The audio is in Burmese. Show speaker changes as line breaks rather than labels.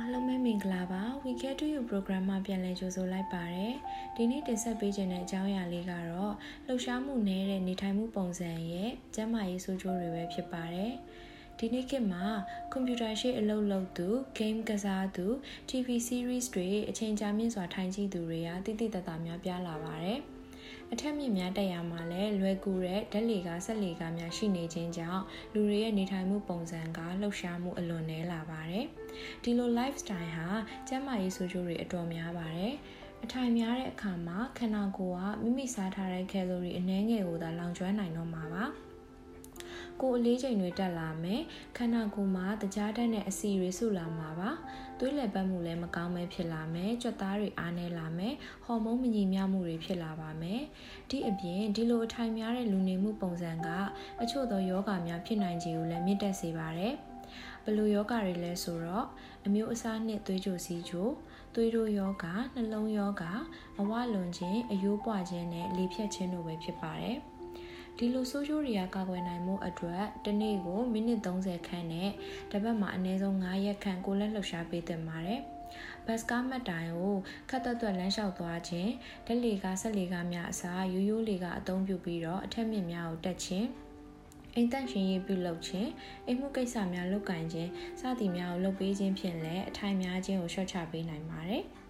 အားလုံးပဲမင်္ဂလာပါ We Get to You program မှာပြန်လည်ကြိုဆိုလိုက်ပါတယ်ဒီနေ့တင်ဆက်ပေးခြင်းတဲ့အကြောင်းအရာလေးကတော့လှုပ်ရှားမှုနည်းတဲ့နေထိုင်မှုပုံစံရဲ့ကျန်းမာရေးဆိုးကျိုးတွေပဲဖြစ်ပါတယ်ဒီနေ့ခေတ်မှာကွန်ပျူတာရှိအလုပ်လုပ်သူ game ကစားသူ TV series တွေအချိန်ကြာမြင့်စွာထိုင်ကြည့်သူတွေကတိတိတတ်တာများပြားလာပါတယ်။ အထက်မြင့်များတက်ရမှာလည်းလွယ်ကူတဲ့ဓာတ်လေကားဆက်လေကားများရှိနေခြင်းကြောင့်လူတွေရဲ့နေထိုင်မှုပုံစံကလှုပ်ရှားမှုအလွန်နည်းလာပါတယ်။ဒီလို lifestyle ဟာကျန်းမာရေးဆိုးကျိုးတွေအတော်များပါတယ်။အထိုင်များတဲ့အခါမှာခန္ဓာကိုယ်ကမိမိစားထားတဲ့ကယ်လိုရီအနည်းငယ်ကိုသာလောင်ကျွမ်းနိုင်တော့မှာပါ။ ကိုယ်အလေးချိန်တွေတက်လာမယ်ခန္ဓာကိုယ်မှာတကြားတက်တဲ့အစီတွေဆုလာမှာပါသွေးလည်ပတ်မှုလည်းမကောင်းပဲဖြစ်လာမယ်ကြွက်သားတွေအားနည်းလာမယ်ဟော်မုန်းမညီမျှမှုတွေဖြစ်လာပါမယ်ဒီအပြင်ဒီလိုအထိုင်များတဲ့လူနေမှုပုံစံကအချို့သောယောဂများဖြစ်နိုင်ခြေကိုလည်းမြင့်တက်စေပါတယ်ဘလိုယောဂတွေလဲဆိုတော့အမျိုးအစားနဲ့သွေးကြိုစီးချိုသွေးတိုးယောဂနှလုံးယောဂအဝလွန်ခြင်းအယိုးပွားခြင်းနဲ့လေဖြတ်ခြင်းတို့ပဲဖြစ်ပါတယ်။ ဒီလိုဆိုးကျိုးတွေကကာကွယ်နိုင်မှုအတွက်တနေ့ကိုမိနစ်30ခန့်နဲ့တစ်ပတ်မှာအနည်းဆုံး9ရက်ခန့်ကိုလက်လှုပ်ရှားပေးသင့်ပါတယ်ဘတ်စကားမတ်တိုင်ကိုခတ်သက်သွက်လမ်းလျှောက်သွားခြင်းဓလေကဆက်လေကများအစားရိုးရိုးလေကအသုံးပြုပြီးတော့အထက်မြင့်များကိုတက်ခြင်းအိမ်တန့်ရှင်ရေးပြုလုပ်ခြင်းအိမ်မှုကိစ္စများလုပ်ကင်ခြင်းစသည်များကိုလုပ်ပေးခြင်းဖြင့်လည်းအထိုင်များခြင်းကိုလျှော့ချပေးနိုင်ပါတယ်။